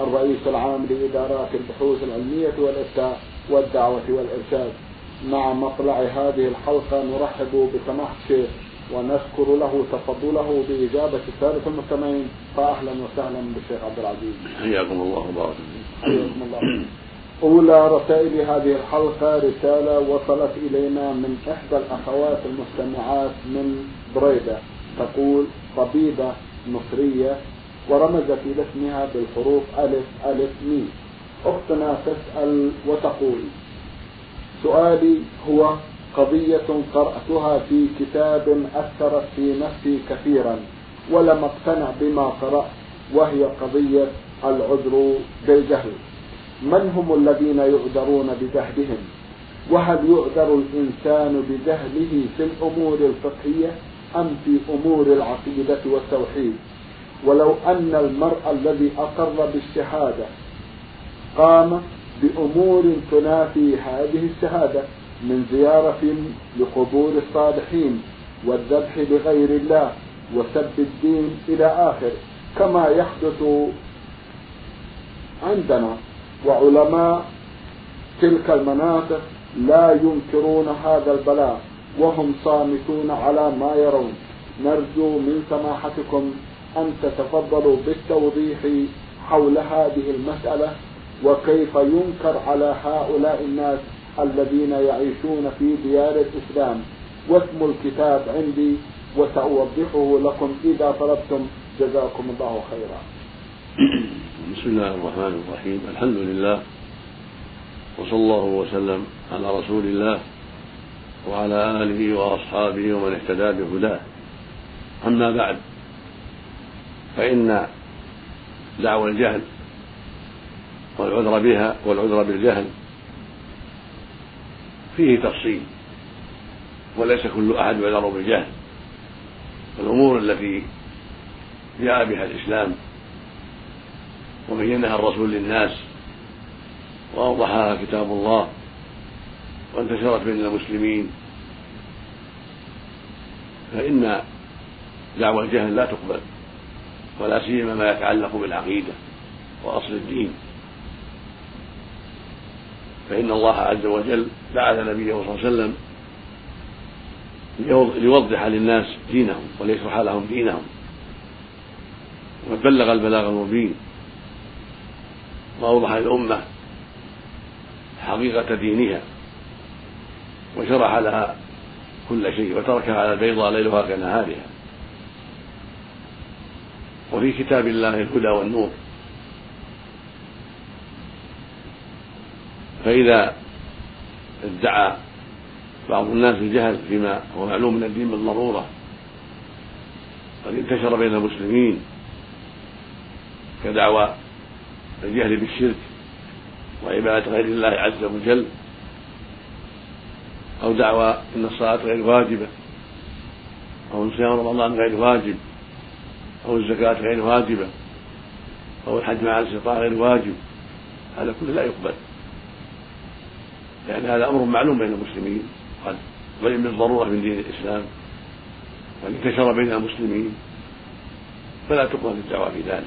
الرئيس العام لإدارات البحوث العلمية والإفتاء والدعوة والإرشاد. مع مطلع هذه الحلقة نرحب بسماحة الشيخ ونشكر له تفضله بإجابة السادة المستمعين. فأهلا وسهلا بالشيخ عبد العزيز. حياكم الله وبارك حياكم الله. أولى رسائل هذه الحلقة رسالة وصلت إلينا من إحدى الأخوات المستمعات من بريدة. تقول طبيبة مصرية ورمزت إلى اسمها بالحروف ألف ألف ميم. أختنا تسأل وتقول. سؤالي هو قضية قرأتها في كتاب أثرت في نفسي كثيرا ولم أقتنع بما قرأت وهي قضية العذر بالجهل. من هم الذين يعذرون بجهلهم؟ وهل يعذر الإنسان بجهله في الأمور الفقهية أم في أمور العقيدة والتوحيد؟ ولو أن المرء الذي أقر بالشهادة قام بأمور تنافي هذه الشهادة من زيارة لقبور الصالحين والذبح لغير الله وسب الدين إلى آخر كما يحدث عندنا وعلماء تلك المناطق لا ينكرون هذا البلاء وهم صامتون على ما يرون. نرجو من سماحتكم أن تتفضلوا بالتوضيح حول هذه المسألة وكيف ينكر على هؤلاء الناس الذين يعيشون في ديار الإسلام. واسم الكتاب عندي وسأوضحه لكم إذا طلبتم. جزاكم الله خيرا. بسم الله الرحمن الرحيم. الحمد لله وصلى الله وسلم على رسول الله وعلى آله وأصحابه ومن اهتدى بهداه. أما بعد فإن دعوى الجهل والعذر بها والعذر بالجهل فيه تفصيل وليس كل أحد يعذر بالجهل الأمور التي جاء بها الإسلام وبينها الرسول للناس وأوضحها كتاب الله وانتشرت بين المسلمين فإن دعوى الجهل لا تقبل ولا سيما ما يتعلق بالعقيدة وأصل الدين. فإن الله عز وجل بعث نبيه صلى الله عليه وسلم ليوضح للناس دينهم وليشرح لهم دينهم. وبلغ البلاغ المبين. وأوضح للأمة حقيقة دينها. وشرح لها كل شيء. وتركها على البيضاء ليلها كنهارها. وفي كتاب الله الهدى والنور. فإذا ادعى بعض الناس الجهل فيما هو معلوم من الدين بالضرورة قد انتشر بين المسلمين كدعوى الجهل بالشرك وعبادة غير الله عز وجل أو دعوى أن الصلاة غير واجبة أو صيام رمضان غير واجب. أو الزكاة غير واجبة أو الحج مع الاستطاعة غير واجب هذا كله لا يقبل. لأن هذا أمر معلوم بين المسلمين قد بين بالضرورة من دين الإسلام وقد انتشر بين المسلمين فلا تقبل الدعوة في ذلك.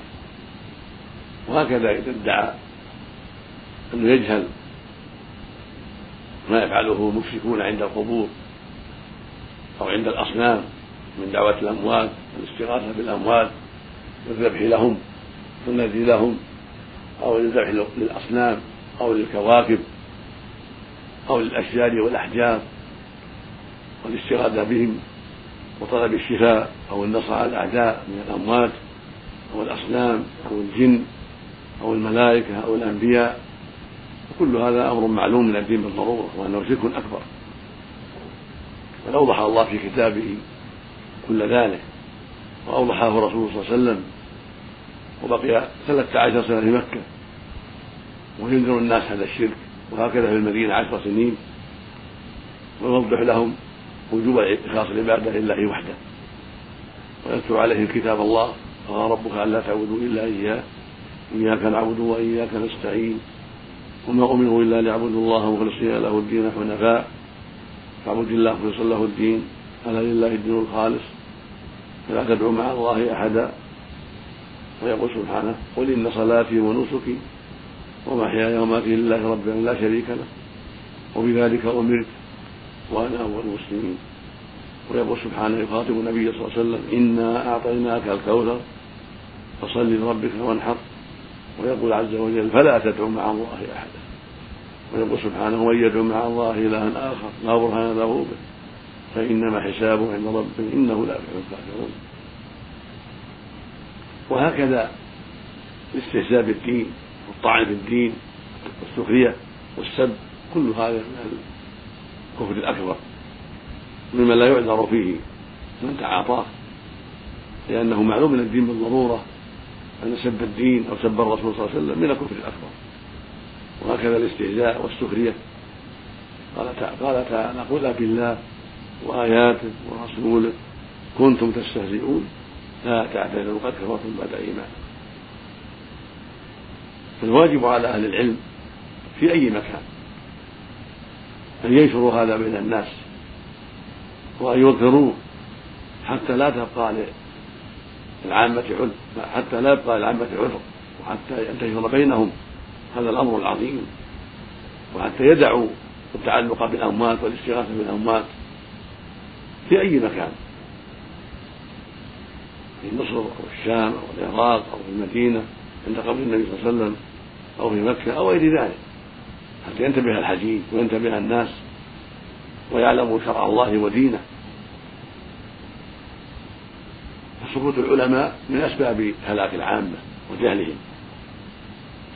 وهكذا إذا ادعى أنه يجهل ما يفعله المشركون عند القبور أو عند الأصنام من دعوة الأموات والاستغاثة بالأموات والذبح لهم والنذر لهم أو الذبح للأصنام أو للكواكب أو للأشجار والأحجار والاستغاثة بهم وطلب الشفاء أو النصر على الأعداء من الأموات أو الأصنام أو الجن أو الملائكة أو الأنبياء. وكل هذا أمر معلوم من الدين بالضرورة وأنه شرك أكبر. أوضح الله في كتابه كل ذلك. وأوضحه الرسول صلى الله عليه وسلم. وبقي ثلاثة عشر سنة في مكة. وينذر الناس هذا الشرك. وهكذا في المدينة عشر سنين. ويوضح لهم وجوب إخلاص العبادة لله وحده. ويتلو عليهم كتاب الله. قال ربك ألا تعبدوا إلا إياه. إياك نعبد وإياك نستعين. وما أمروا إلا ليعبدوا الله مخلصين له الدين حنفاء. فاعبد الله مخلصا له الدين. ألا لله الدين الخالص. فلا تدعو مع الله أحدا. ويقول سبحانه قل إن صلاتي ونسكي ومحياي وماتي لله رب لا شريك له. وبذلك أمرت وأنا أول المسلمين. ويقول سبحانه يخاطب النبي صلى الله عليه وسلم إنا أعطيناك الكوثر فصل لربك وانحر. ويقول عز وجل فلا تدعو مع الله أحدا. ويقول سبحانه من يدعو مع الله إلها آخر لا برهان له به. فإنما حسابه عند ربه إنه لا يفلح الكافرون. وهكذا الاستهزاء بالدين والطعن في الدين والسخرية والسب كل هذا من الكفر الأكبر مما لا يعذر فيه من تعاطاه لأنه معلوم من الدين بالضرورة أن سب الدين أو سب الرسول صلى الله عليه وسلم من الكفر الأكبر. وهكذا الاستهزاء والسخرية. قال تعالى, قال تعالى قل بالله وآياته ورسوله كنتم تستهزئون. لا تعتذروا قد كفرتم بعد إيمان فالواجب على أهل العلم في أي مكان أن ينشروا هذا بين الناس وأن يظهروه حتى لا تبقى للعامة عذر حتى لا يبقى للعامة عذر وحتى ينتشر بينهم هذا الأمر العظيم وحتى يدعوا التعلق بالأموات والاستغاثة بالأموات. في أي مكان. في مصر أو الشام أو العراق أو في المدينة عند قبر النبي صلى الله عليه وسلم أو في مكة أو غير ذلك. حتى ينتبه الحجيج وينتبه الناس ويعلموا شرع الله ودينه. فسكوت العلماء من أسباب هلاك العامة وجهلهم.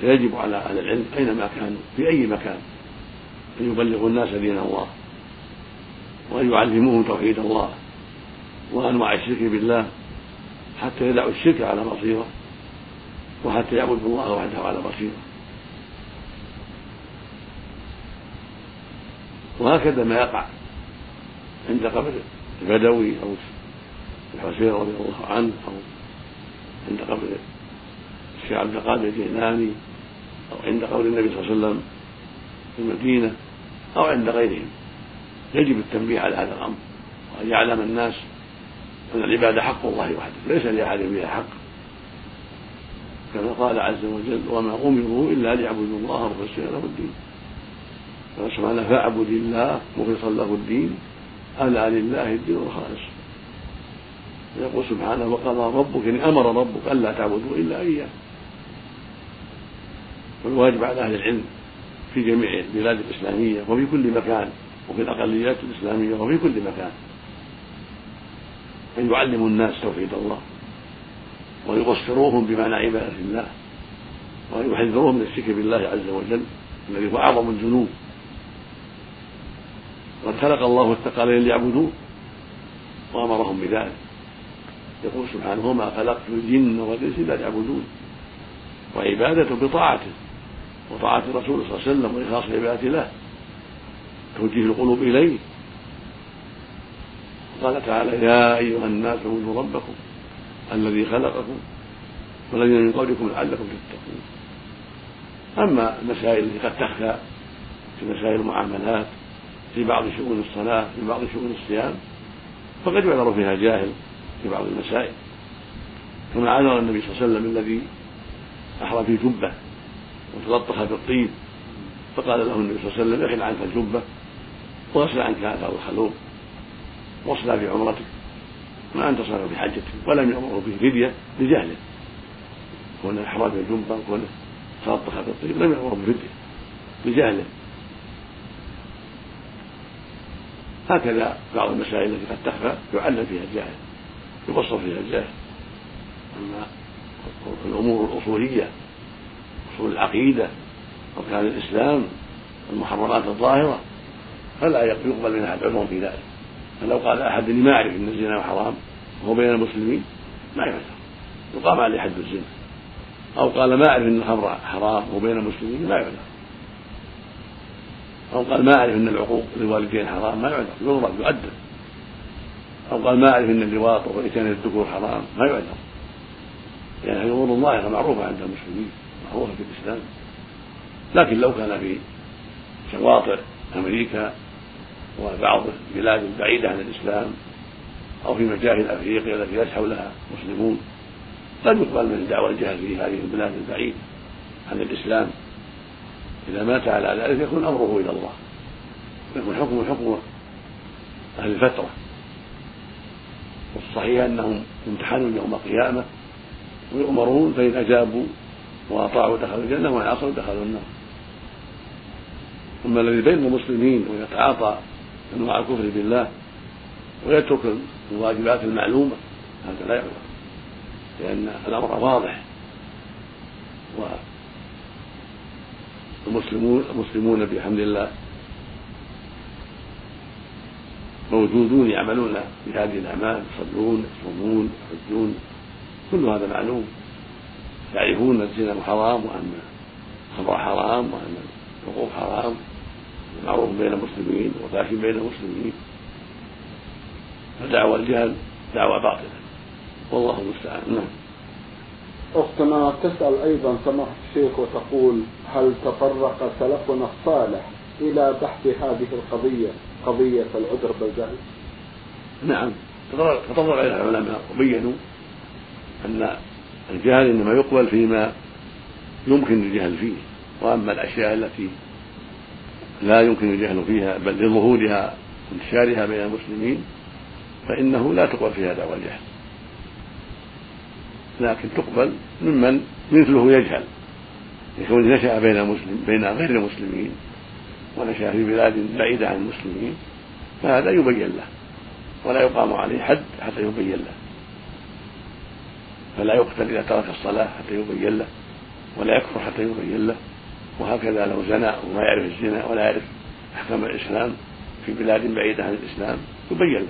فيجب على أهل العلم أينما كانوا في أي مكان أن يبلغوا الناس دين الله. وأن يعلموهم توحيد الله وأنواع الشرك بالله حتى يدعوا الشرك على بصيرة وحتى يعبدوا الله وحده على بصيرة. وهكذا ما يقع عند قبر البدوي أو الحسين رضي الله عنه أو عند قبر الشيخ عبد القادر الجيلاني أو عند قبر النبي صلى الله عليه وسلم في المدينة أو عند غيرهم. يجب التنبيه على هذا الأمر وأن يعلم الناس أن العبادة حق الله وحده ليس لأحد فيها حق. كما قال عز وجل وما أمروا إلا ليعبدوا الله مخلصين له الدين. قال سبحانه فاعبد الله مخلصا له الدين ألا لله الدين الخالص. يقول سبحانه وقضى ربك إن أمر ربك ألا تعبدوا إلا إياه. والواجب على أهل العلم في جميع البلاد الإسلامية وفي كل مكان وفي الأقليات الإسلامية وفي كل مكان. أن يعلموا الناس توحيد الله ويبصروهم بمعنى عبادة الله وأن يحذروهم من الشرك بالله عز وجل الذي هو أعظم الذنوب. قد خلق الله الثقلين ليعبدوه وأمرهم بذلك. يقول سبحانه وما خلقت الجن والإنس إلا ليعبدون. وعبادته بطاعته وطاعة الرسول صلى الله عليه وسلم وإخلاص العبادة له. توجيه القلوب إليه. قال تعالى يا أيها الناس اعبدوا ربكم الذي خلقكم والذين من قبلكم لعلكم تتقون. أما المسائل التي قد تخفى في مسائل المعاملات في بعض شؤون الصلاة في بعض شؤون الصيام فقد يعذر فيها جاهل في بعض المسائل. كما عذر النبي صلى الله عليه وسلم الذي أحرى في جبة وتلطخ بالطيب فقال له النبي صلى الله عليه وسلم احل عنك الجبة. واغسل عنك هذا الخلوق واصلى في عمرتك. ما أنت صار في حجتك ولم يامره به فدية لجهله. كونه احرى بالجبه وكونه تلطخ بالطيب لم يامره بفديه لجهله. هكذا بعض المسائل التي قد تخفى يعلم فيها الجاهل يبصر فيها الجاهل. أما الأمور الأصولية أصول العقيدة اركان الإسلام المحرمات الظاهرة. فلا يقبل من احد عذر في ذلك. فلو قال أحد ما أعرف إن الزنا حرام وهو بين المسلمين ما يعذر يقام عليه حد الزنا. أو قال ما أعرف أن الخمر حرام وبين المسلمين ما يعذر أو قال ما أعرف أن العقوق للوالدين حرام ما يعذر يضرب يؤدب. أو قال ما أعرف أن اللواط وإتيان الذكور حرام ما يعذر يعني أمور ظاهرة معروفة عند المسلمين معروفة في الإسلام. لكن لو كان في شواطئ أمريكا وبعض البلاد البعيدة عن الإسلام أو في مجاهل أفريقيا التي ليس حولها مسلمون قد يقبل من دعوى الجهل في هذه البلاد البعيدة عن الإسلام. إذا مات على ذلك يكون أمره إلى الله. يكون حكم حكم أهل الفترة. والصحيح أنهم يمتحنون يوم القيامة ويؤمرون فإن أجابوا وأطاعوا دخلوا الجنة وإن عصوا دخلوا النار. أما الذي بين المسلمين ويتعاطى أنواع الكفر بالله ويترك الواجبات المعلومة هذا لا يعذر لأن الأمر واضح. والمسلمون المسلمون بحمد الله موجودون يعملون بهذه الأعمال يصلون يصومون يحجون كل هذا معلوم. يعرفون أن الزنا حرام وأن الخمر حرام وأن الوقوف حرام. معروف بين المسلمين وفاش بين المسلمين. فدعوى الجهل دعوى باطلة. والله المستعان. نعم. أختنا تسأل أيضا سماحة الشيخ وتقول هل تطرق سلفنا الصالح إلى بحث هذه القضية قضية العذر بالجهل؟ نعم. تطرق إلى العلماء. وبينوا أن الجهل إنما يقبل فيما يمكن الجهل فيه. وأما الأشياء التي لا يمكن الجهل فيها بل لظهورها وانتشارها بين المسلمين فإنه لا تقبل فيها دعوى الجهل لكن تقبل ممن مثله يجهل يكون نشأ بين مسلم بين غير المسلمين ونشأ في بلاد بعيدة عن المسلمين فهذا يبين له ولا يقام عليه حد حتى يبين له. فلا يقتل إذا ترك الصلاة حتى يبين له ولا يكفر حتى يبين له. وهكذا لو زنى وما يعرف الزنا ولا يعرف أحكام الإسلام في بلاد بعيدة عن الإسلام يبين له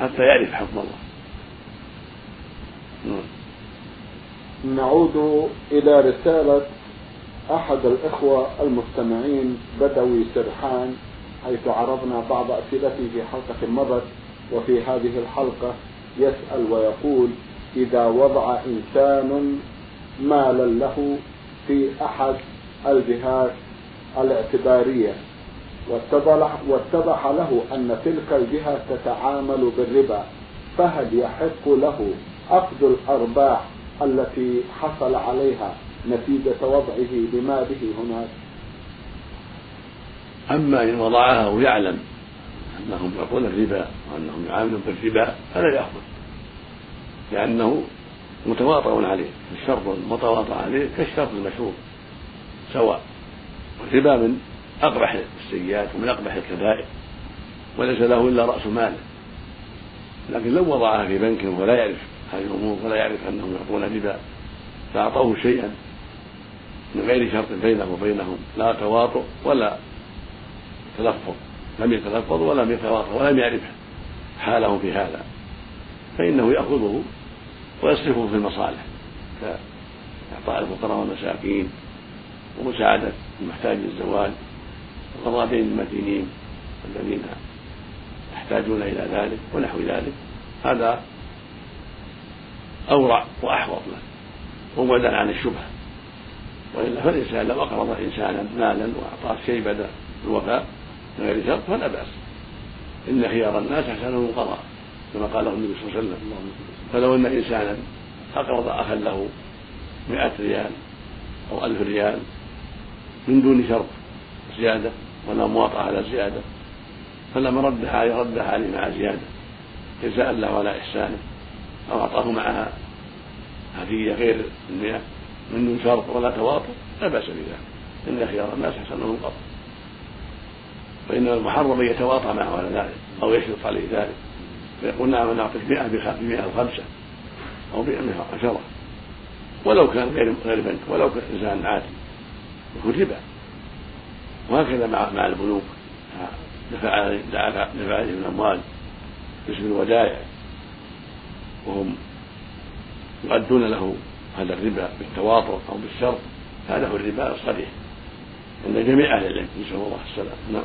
حتى يعرف حكم الله نعم. نعود إلى رسالة أحد الإخوة المستمعين بدوي سرحان حيث عرضنا بعض أسئلته في حلقة مضت وفي هذه الحلقة يسأل ويقول إذا وضع إنسان مالا له في أحد الجهات الاعتبارية. واتضح, له أن تلك الجهة تتعامل بالربا فهل يحق له أخذ الأرباح التي حصل عليها نتيجة وضعه لماله هناك؟ أما إن وضعها ويعلم أنهم يعطون الربا وأنهم يعاملون بالربا فلا يأخذ لأنه متواطئ عليه الشرط المتواطئ عليه كالشرط المشروط سواء والربا من أقبح السيئات ومن أقبح الكبائر وليس له إلا رأس ماله. لكن لو وضعها في بنك ولا يعرف هذه الأمور ولا يعرف أنهم يعطون ربا فأعطوه شيئا من غير شرط بينه وبينهم لا تواطؤ ولا تلفظ. لم يتلفظ ولم يتواطؤ ولم يعرف حاله في هذا. فإنه يأخذه ويصرفه في المصالح كإعطاء الفقراء والمساكين. ومساعدة المحتاج للزواج وقضاء دين المدينين الذين يحتاجون إلى ذلك ونحو ذلك. هذا أورع وأحوط له وبعدا عن الشبهة. وإلا فالإنسان لو أقرض إنسانا مالا وأعطاه شيء بعد الوفاء من غير شرط فلا بأس. إن خيار الناس أحسنهم القضاء كما قاله النبي صلى الله عليه وسلم. فلو أن إنسانا أقرض أخا له مئة ريال أو ألف ريال من دون شرط زيادة ولا مواطأة على الزيادة فلما ردها عليه ردها عليه مع زيادة جزاء له على إحسانه أو أعطاه معها هدية غير المئة من دون شرط ولا تواطؤ لا بأس بذلك. إن خيار الناس أحسنهم قط فإن المحرم أن يتواطأ معه على ذلك أو يشرط عليه ذلك. فيقول نعم أنا أعطيك مئة بمئة الخمسة أو بمئة عشرة ولو كان غير غير بنك ولو كان إنسان عادي. يكون ربا وهكذا مع مع البنوك. دفع دفع عليهم الأموال باسم الودائع. وهم يؤدون له هذا الربا بالتواطؤ أو بالشرط. هذا هو الربا الصريح. عند جميع أهل العلم. نسأل الله السلامة. نعم.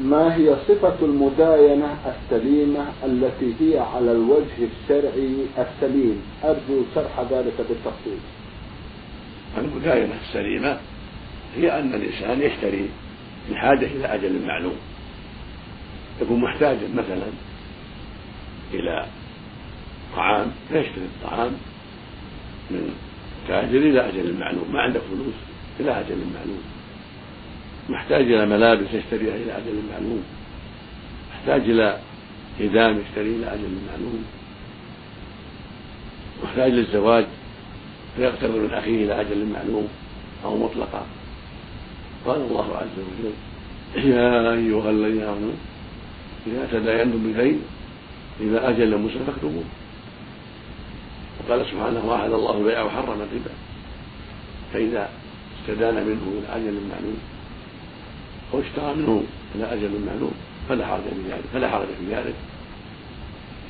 ما هي صفة المداينة السليمة التي هي على الوجه الشرعي السليم؟ أرجو شرح ذلك بالتفصيل. المداينة السليمة هي أن الإنسان يشتري بحاجة إلى أجل معلوم. يكون محتاجا مثلا إلى طعام فيشتري الطعام من تاجر إلى أجل معلوم، ما عنده فلوس إلى أجل معلوم. محتاج إلى ملابس يشتريها إلى أجل معلوم محتاج إلى حزام يشتريه إلى أجل معلوم محتاج للزواج فيقترض من أخيه إلى أجل معلوم أو مطلقا. قال الله عز وجل يا أيها الذين آمنوا إذا تداينتم بدين إلى أجل مسلم فاكتبوه. وقال سبحانه وأحد الله البيع وحرم الربا. فإذا استدان منه إلى أجل معلوم أو اشترى منه إلى أجل معلوم فلا حرج في ذلك فلا حرج في ذلك.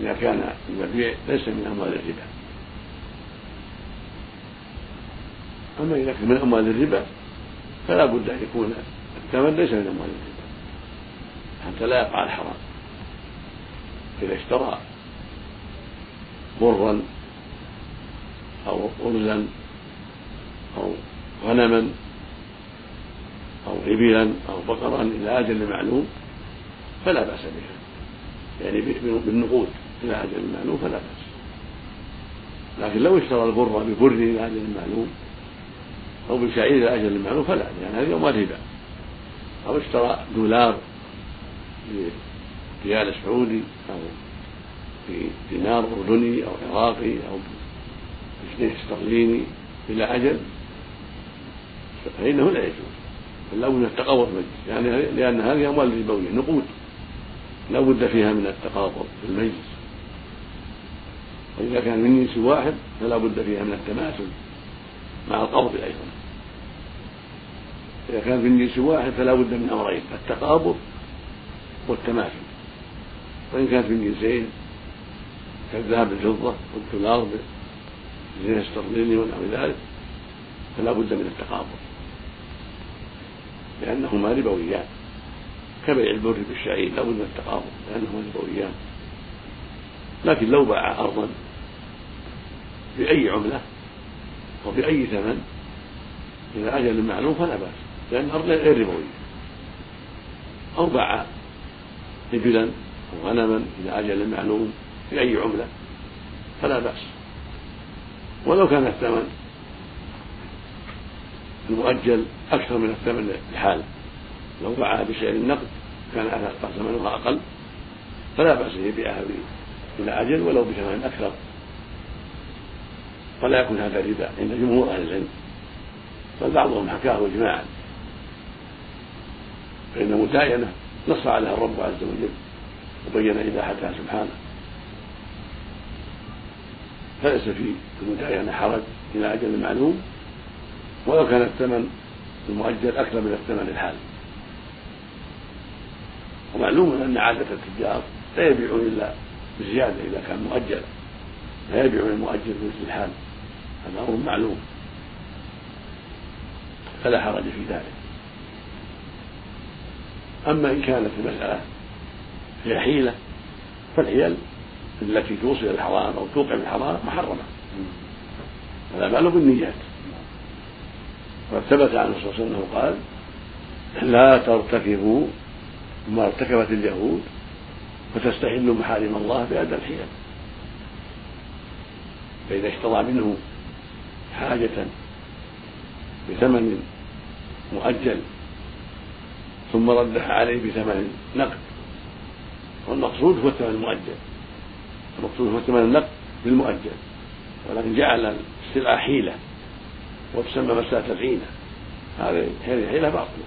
إذا كان المبيع ليس من أموال الربا. أما إذا كان من أموال الربا فلا بد أن يكون الثمن ليس من أموال الربا. حتى لا يقع الحرام. إذا اشترى برا أو أرزا أو غنما أو إبلا أو بقرا إلى أجل معلوم فلا بأس بها. يعني بالنقود إلى أجل معلوم فلا بأس. لكن لو اشترى البر ببر إلى أجل معلوم أو بالشعير إلى أجل معلوم فلا لأن هذه أموال ربا أو اشترى دولار بريال سعودي أو بدينار أردني أو عراقي أو بجنيه استرليني إلى أجل فإنه لا يجوز. بل لابد من التقابض المجلس يعني لأن هذه أموال ربوية نقود. لا بد فيها من التقابض في المجلس. وإذا كان من جنس واحد فلا بد فيها من التماثل مع القبض أيضا. إذا كان من جنس واحد فلا بد من أمرين التقابض والتماثل. وإن كانت من جنسين كالذهب بالفضة والدولار بالجنيه الاسترليني ونحو ذلك فلا بد من التقابض. لأنهما ربويان. كبيع البر بالشعير لابد من التقابض لأنهما ربويان. لكن لو باع أرضا بأي عملة وبأي ثمن إلى أجل معلوم فلا بأس. لأن الأرض غير ربوية أو باع إبلا أو غنما إلى أجل معلوم بأي عملة فلا بأس. ولو كان الثمن المؤجل أكثر من الثمن الحال لو باعها بسعر النقد كان ثمنها أقل فلا بأس أن يبيعها إلى أجل ولو بثمن أكثر. ولا يكون هذا ربا عند جمهور أهل العلم بل بعضهم حكاه إجماعا. فإن المداينة نص عليها الرب عز وجل وبين إباحتها سبحانه. فليس في المداينة حرج إلى أجل معلوم ولو كان الثمن المؤجل أكثر من الثمن الحال. ومعلوم أن عادة التجار لا يبيعون إلا بزيادة إذا كان مؤجلا لا يبيعون المؤجل بمثل الحال. هذا أمر معلوم. فلا حرج في ذلك. أما إن كانت المسألة هي حيلة فالحيل التي توصل الحرام أو توقع الحرام محرمة. هذا مال بالنيات. وقد ثبت عنه صلى الله عليه وسلم قال لا ترتكبوا ما ارتكبت اليهود فتستحلوا محارم الله بأدى الحيل. فإذا اشترى منه حاجة بثمن مؤجل ثم ردها عليه بثمن نقد. والمقصود هو الثمن المؤجل. المقصود هو ثمن النقد بالمؤجل ولكن جعل السلعة حيلة وتسمى مسألة العينة هذه حيلة باطلة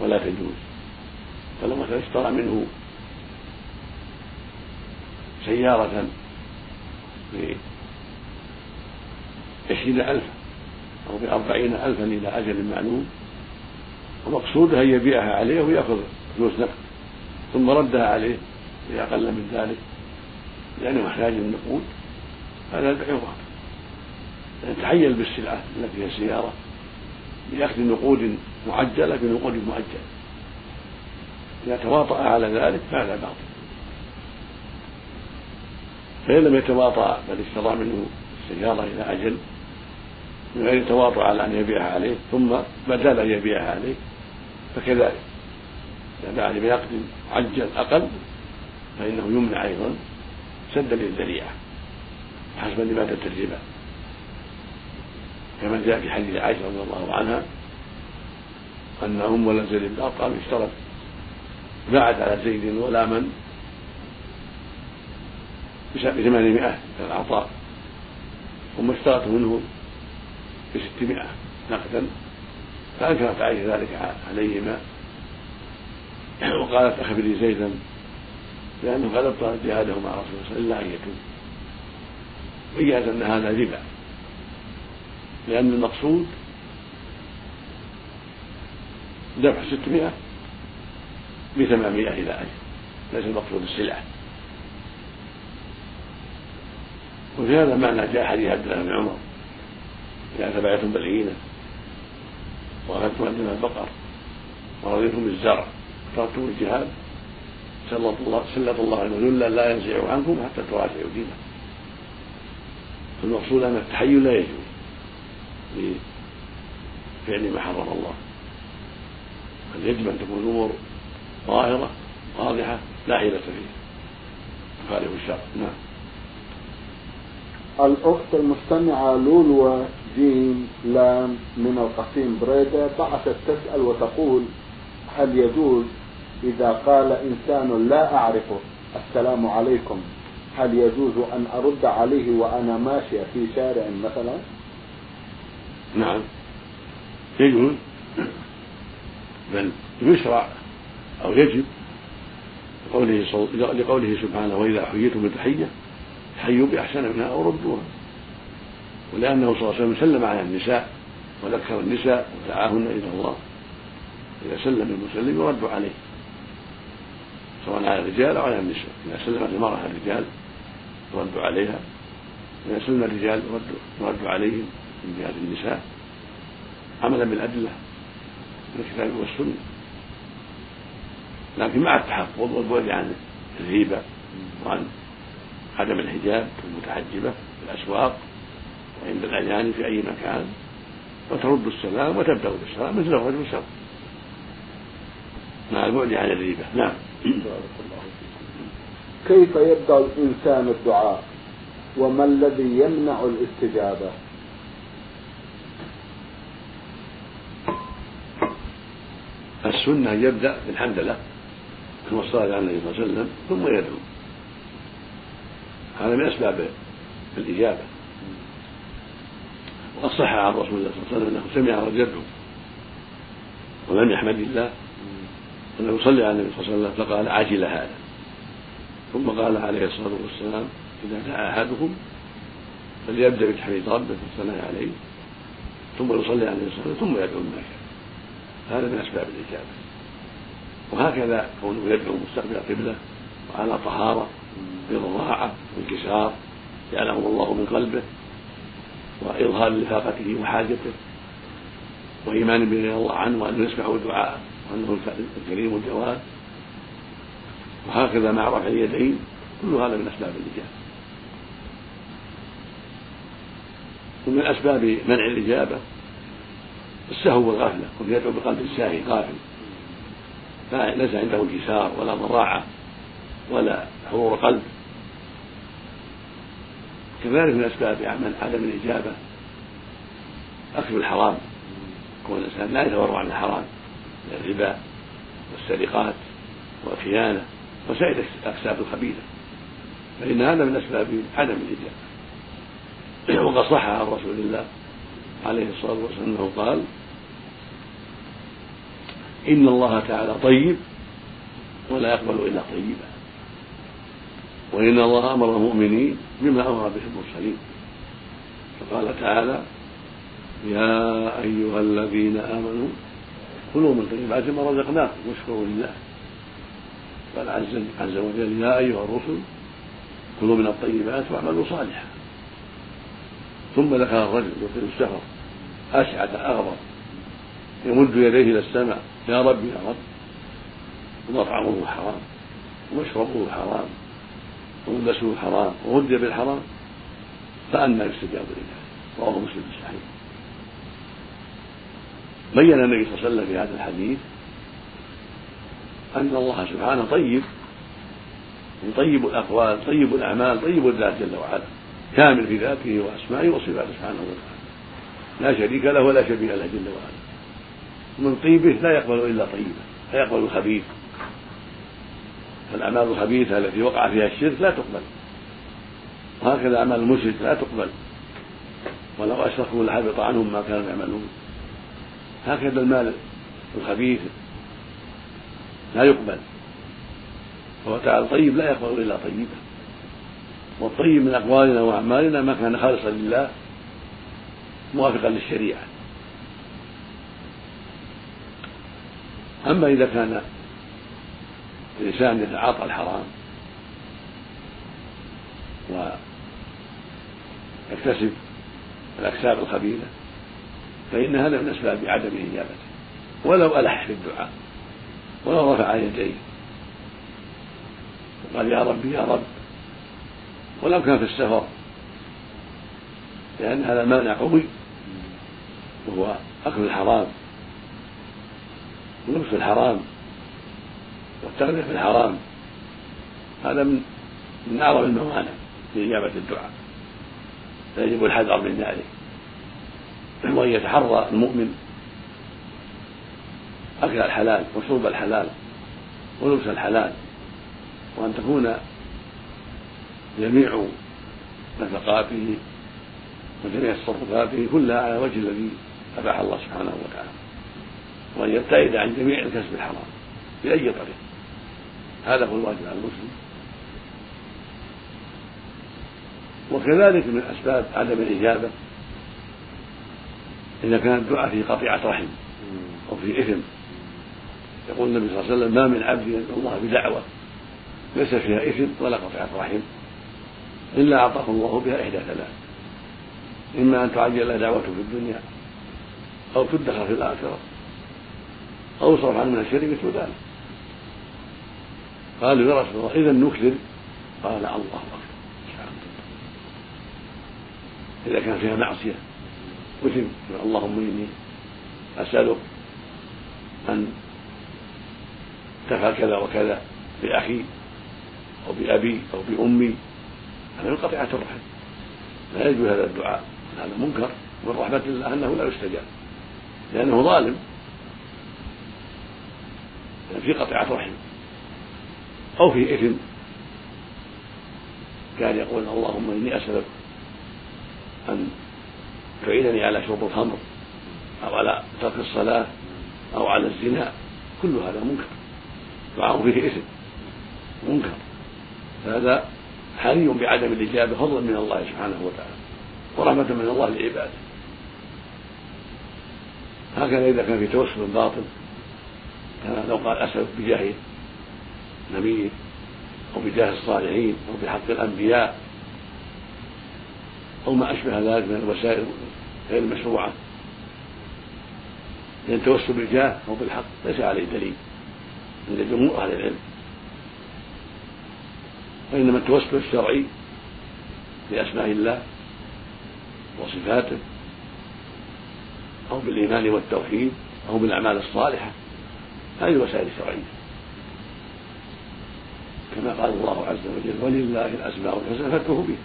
ولا تجوز. فلو مثلا اشترى منه سيارة بعشرين ألفا أو بأربعين ألفا إلى أجل معلوم ومقصوده أن يبيعها عليه ويأخذ فلوس نقد ثم ردها عليه بأقل من ذلك لأنه محتاج للنقود هذا البيع باطل يتحيل بالسلعة التي هي السيارة بأخذ نقود معجلة بنقود مؤجلة إذا تواطأ على ذلك فهذا باطل. فإن لم يتواطأ بل اشترى منه السيارة إلى أجل من غير تواطؤ على أن يبيعها عليه ثم بدل أن يبيعها عليه فكذلك إذا باع بنقد عجل أقل فإنه يمنع أيضا سدا للذريعة حسب لمادة الربا كما جاء في حديث عائشة رضي الله عنها أن أم ولد زيد بن أرقم اشترت. باعت على زيد غلاما بثمانمائة من العطاء ثم اشترت منه بستمائة نقدا. فأنكرت عائشة ذلك عليهما. وقالت أخبري زيدا لأنه قد أبطل جهاده مع رسول الله صلى الله عليه وسلم إلا أن يتوب وإياس أن هذا ربا. لأن المقصود دفع ستمائة بثمانمائة إلى أجل. ليس المقصود السلعة. وفي هذا المعنى جاء حديث عبد الله بن عمر. إذا تبعتم بالعينة وأخذتم أدنى البقر. ورضيتم بالزرع تركتم الجهاد. سلط الله سلط الله ذلا لا ينزع عنكم حتى تراجعوا دينكم. فالمقصود أن التحيل لا يجوز. لفعل ما حرم الله. بل يجب أن تكون الأمور ظاهرة واضحة لا حيلة فيها. تخالف الشرع. نعم. الأخت المستمعة لولو جيم لام من القصيم بريدة بعثت تسأل وتقول هل يجوز إذا قال إنسان لا أعرفه السلام عليكم هل يجوز أن أرد عليه وأنا ماشية في شارع مثلا؟ نعم. يجوز. بل يشرع أو يجب لقوله, لقوله سبحانه وإذا حييتم بتحية حيوا بأحسن منها أو ردوها. ولأنه صلى الله عليه وسلم سلم على النساء وذكر النساء ودعاهن إلى الله. إذا سلم المسلم يرد عليه سواء على الرجال أو على النساء. إذا سلمت المرأة الرجال يرد عليها. إذا سلم الرجال يرد عليهم من جهة النساء. عملا بالأدلة من الكتاب والسنة. لكن مع التحفظ والبعد عن الهيبة وعن عدم الحجاب المتحجبة في الأسواق وعند الأذان في أي مكان وترد السلام وتبدأ بالسلام مثل الرجل سوا مع البعد عن الريبة. نعم. كيف يبدأ الإنسان الدعاء؟ وما الذي يمنع الاستجابة؟ السنة يبدأ بالحمد لله ثم الصلاة على النبي صلى الله عليه وسلم ثم يدعو. هذا من أسباب الإجابة. وقد صح عن رسول الله صلى الله عليه وسلم أنه سمع رجل يدعو ولم يحمد الله أنه يصلي على النبي صلى الله عليه وسلم فقال عجل هذا. ثم قال عليه الصلاة والسلام إذا دعا أحدكم فليبدأ بتحميد ربه والثناء عليه ثم يصلي عليه الصلاة ثم يدعو ما هذا من أسباب الإجابة. وهكذا كونه يدعو مستقبل القبلة وعلى طهارة برضاعة وانكسار جعله الله من قلبه وإظهار لفاقته وحاجته وإيمان بما الله عنه وأنه يسمع الدعاء وأنه الكريم الجواد. وهكذا مع رفع اليدين كل هذا من أسباب الإجابة. ومن أسباب منع الإجابة السهو والغفلة كن يدعو بقلب ساهي غافل ليس عنده انكسار ولا ضراعة ولا حضور قلب كذلك من أسباب عدم الإجابة أكل الحرام. كون الإنسان لا يتورع عن الحرام من الربا والسرقات والخيانة وسائر الأكساب الخبيثة. فإن هذا من أسباب عدم الإجابة وقد صح عن رسول الله عليه الصلاة والسلام أنه قال إن الله تعالى طيب ولا يقبل إلا طيبا. وإن الله أمر المؤمنين بما أمر به المرسلين. فقال تعالى يا أيها الذين آمنوا كلوا من طيبات ما رزقناكم واشكروا لله. قال عز, وجل يا أيها الرسل كلوا من الطيبات واعملوا صالحا. ثم ذكر الرجل يطيل السفر أشعث أغبر يمد يديه إلى السماء يا رب يا رب ومطعمه حرام ومشربه حرام. وملبسه حرام وغذي بالحرام؟ فأنى يستجاب لله رواه مسلم في الصحيح. بين النبي صلى الله عليه وسلم في هذا الحديث أن الله سبحانه طيب طيب الأقوال طيب الأعمال طيب الذات جل وعلا كامل في ذاته وأسمائه وصفاته سبحانه وتعالى. لا شريك له ولا شبيه له جل وعلا. ومن طيبه لا يقبل إلا طيبا لا يقبل الخبيث. فالأعمال الخبيثة التي وقع فيها الشرك لا تقبل. وهكذا أعمال المشرك لا تقبل. ولو أشركوا لحبط عنهم ما كانوا يعملون. هكذا المال الخبيث لا يقبل. فهو تعالى طيب لا يقبل إلا طيبا والطيب من أقوالنا وأعمالنا ما كان خالصا لله موافقا للشريعة. أما إذا كان الإنسان يتعاطى الحرام ويكتسب الأكساب الخبيثة فإن هذا من أسباب عدم إجابته ولو ألح في الدعاء ولو رفع يديه. وقال يا ربي يا رب. ولو كان في السفر لأن هذا مانع قوي وهو أكل الحرام ولبس الحرام. والتغذية في الحرام. هذا من من أعظم الموانع في إجابة الدعاء. فيجب الحذر من ذلك. وأن يتحرى المؤمن أكل الحلال وشرب الحلال ولبس الحلال. وأن تكون جميع نفقاته وجميع تصرفاته كلها على وجه الذي أباح الله سبحانه وتعالى. وأن يبتعد عن جميع الكسب الحرام بأي طريق هذا هو الواجب على المسلم. وكذلك من أسباب عدم الإجابة إذا كان الدعاء في قطيعة رحم أو في إثم. يقول النبي صلى الله عليه وسلم ما من عبد يدعو الله بدعوة ليس فيها إثم ولا قطيعة رحم إلا أعطاه الله بها إحدى ثلاث. إما أن تعجل دعوته في الدنيا أو تدخر في الآخرة أو يصرف عنه من الشر مثل ذلك. قالوا يا رسول الله إذا نكثر قال الله أكبر. إذا كان فيها معصية. مثل اللهم إني أسألك أن تفعل كذا وكذا بأخي أو بأبي أو بأمي. هذا من قطيعة الرحم. لا يجوز هذا الدعاء. هذا منكر. من رحمة الله أنه لا يستجاب. لأنه ظالم. في قطيعة رحم أو في إثم. كان يقول اللهم إني أسألك أن تعينني على شرب الخمر أو على ترك الصلاة أو على الزنا. كل هذا منكر. دعاء فيه إثم. منكر. فهذا حري بعدم الإجابة فضلا من الله سبحانه وتعالى ورحمة من الله لعباده. هكذا إذا كان في توسل باطل كما لو قال أسألك بجاه نبيه أو بجاه الصالحين أو بحق الأنبياء أو ما أشبه ذلك من الوسائل غير المشروعة. لأن التوسل بالجاه أو بالحق ليس عليه دليل. عند جمهور أهل العلم. وإنما التوسل الشرعي بأسماء الله وصفاته أو بالإيمان والتوحيد أو بالأعمال الصالحة. هذه الوسائل الشرعية كما قال الله عز وجل ولله الأسماء الحسنى فادعوه بها.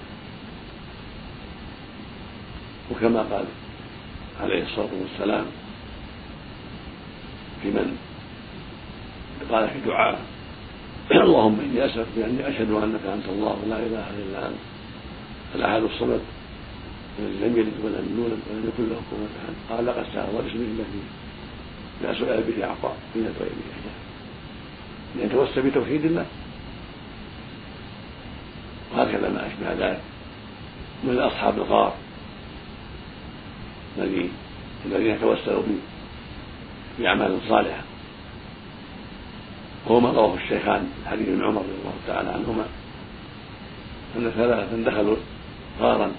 وكما قال عليه الصلاة والسلام في من قال في دعاء اللهم إني أسألك بأني أشهد أنك أنت الله لا إله إلا أنت الأحد الصمد لم يلد ولم يولد ولم يكن له كفوا أحد. قال لقد سأل الله باسمه الذي لا سؤال به أعطى من غير إحدى ليتوسل بتوحيد الله؟ وهكذا ما أشبه ذلك. من أصحاب الغار الذي الذين توسلوا بأعمال صالحة. وهو ما رواه الشيخان حديث ابن عمر رضي الله تعالى عنهما. أن ثلاثة دخلوا غارا.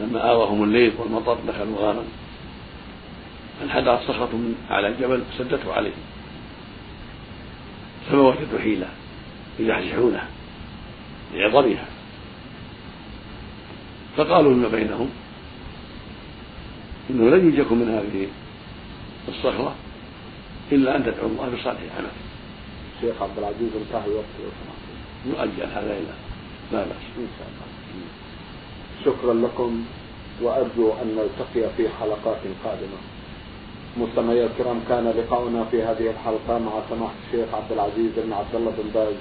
لما آوهم الليل والمطر دخلوا غارا. انحدرت صخرة من أعلى الجبل سدته عليهم. فما وجدوا حيلة يزحزحونه لعظمها. فقالوا فيما بينهم إنه لن ينجكم من هذه الصخرة إلا أن تدعوا الله بصالح عمل شيخ عبد العزيز انتهى الوقت. لو يؤجل هذا إلى لا بأس. إن شاء الله. شكرا لكم وأرجو أن نلتقي في حلقات قادمة. مستمعي الكرام كان لقاؤنا في هذه الحلقة مع سماحة الشيخ عبد العزيز بن عبد الله بن باز.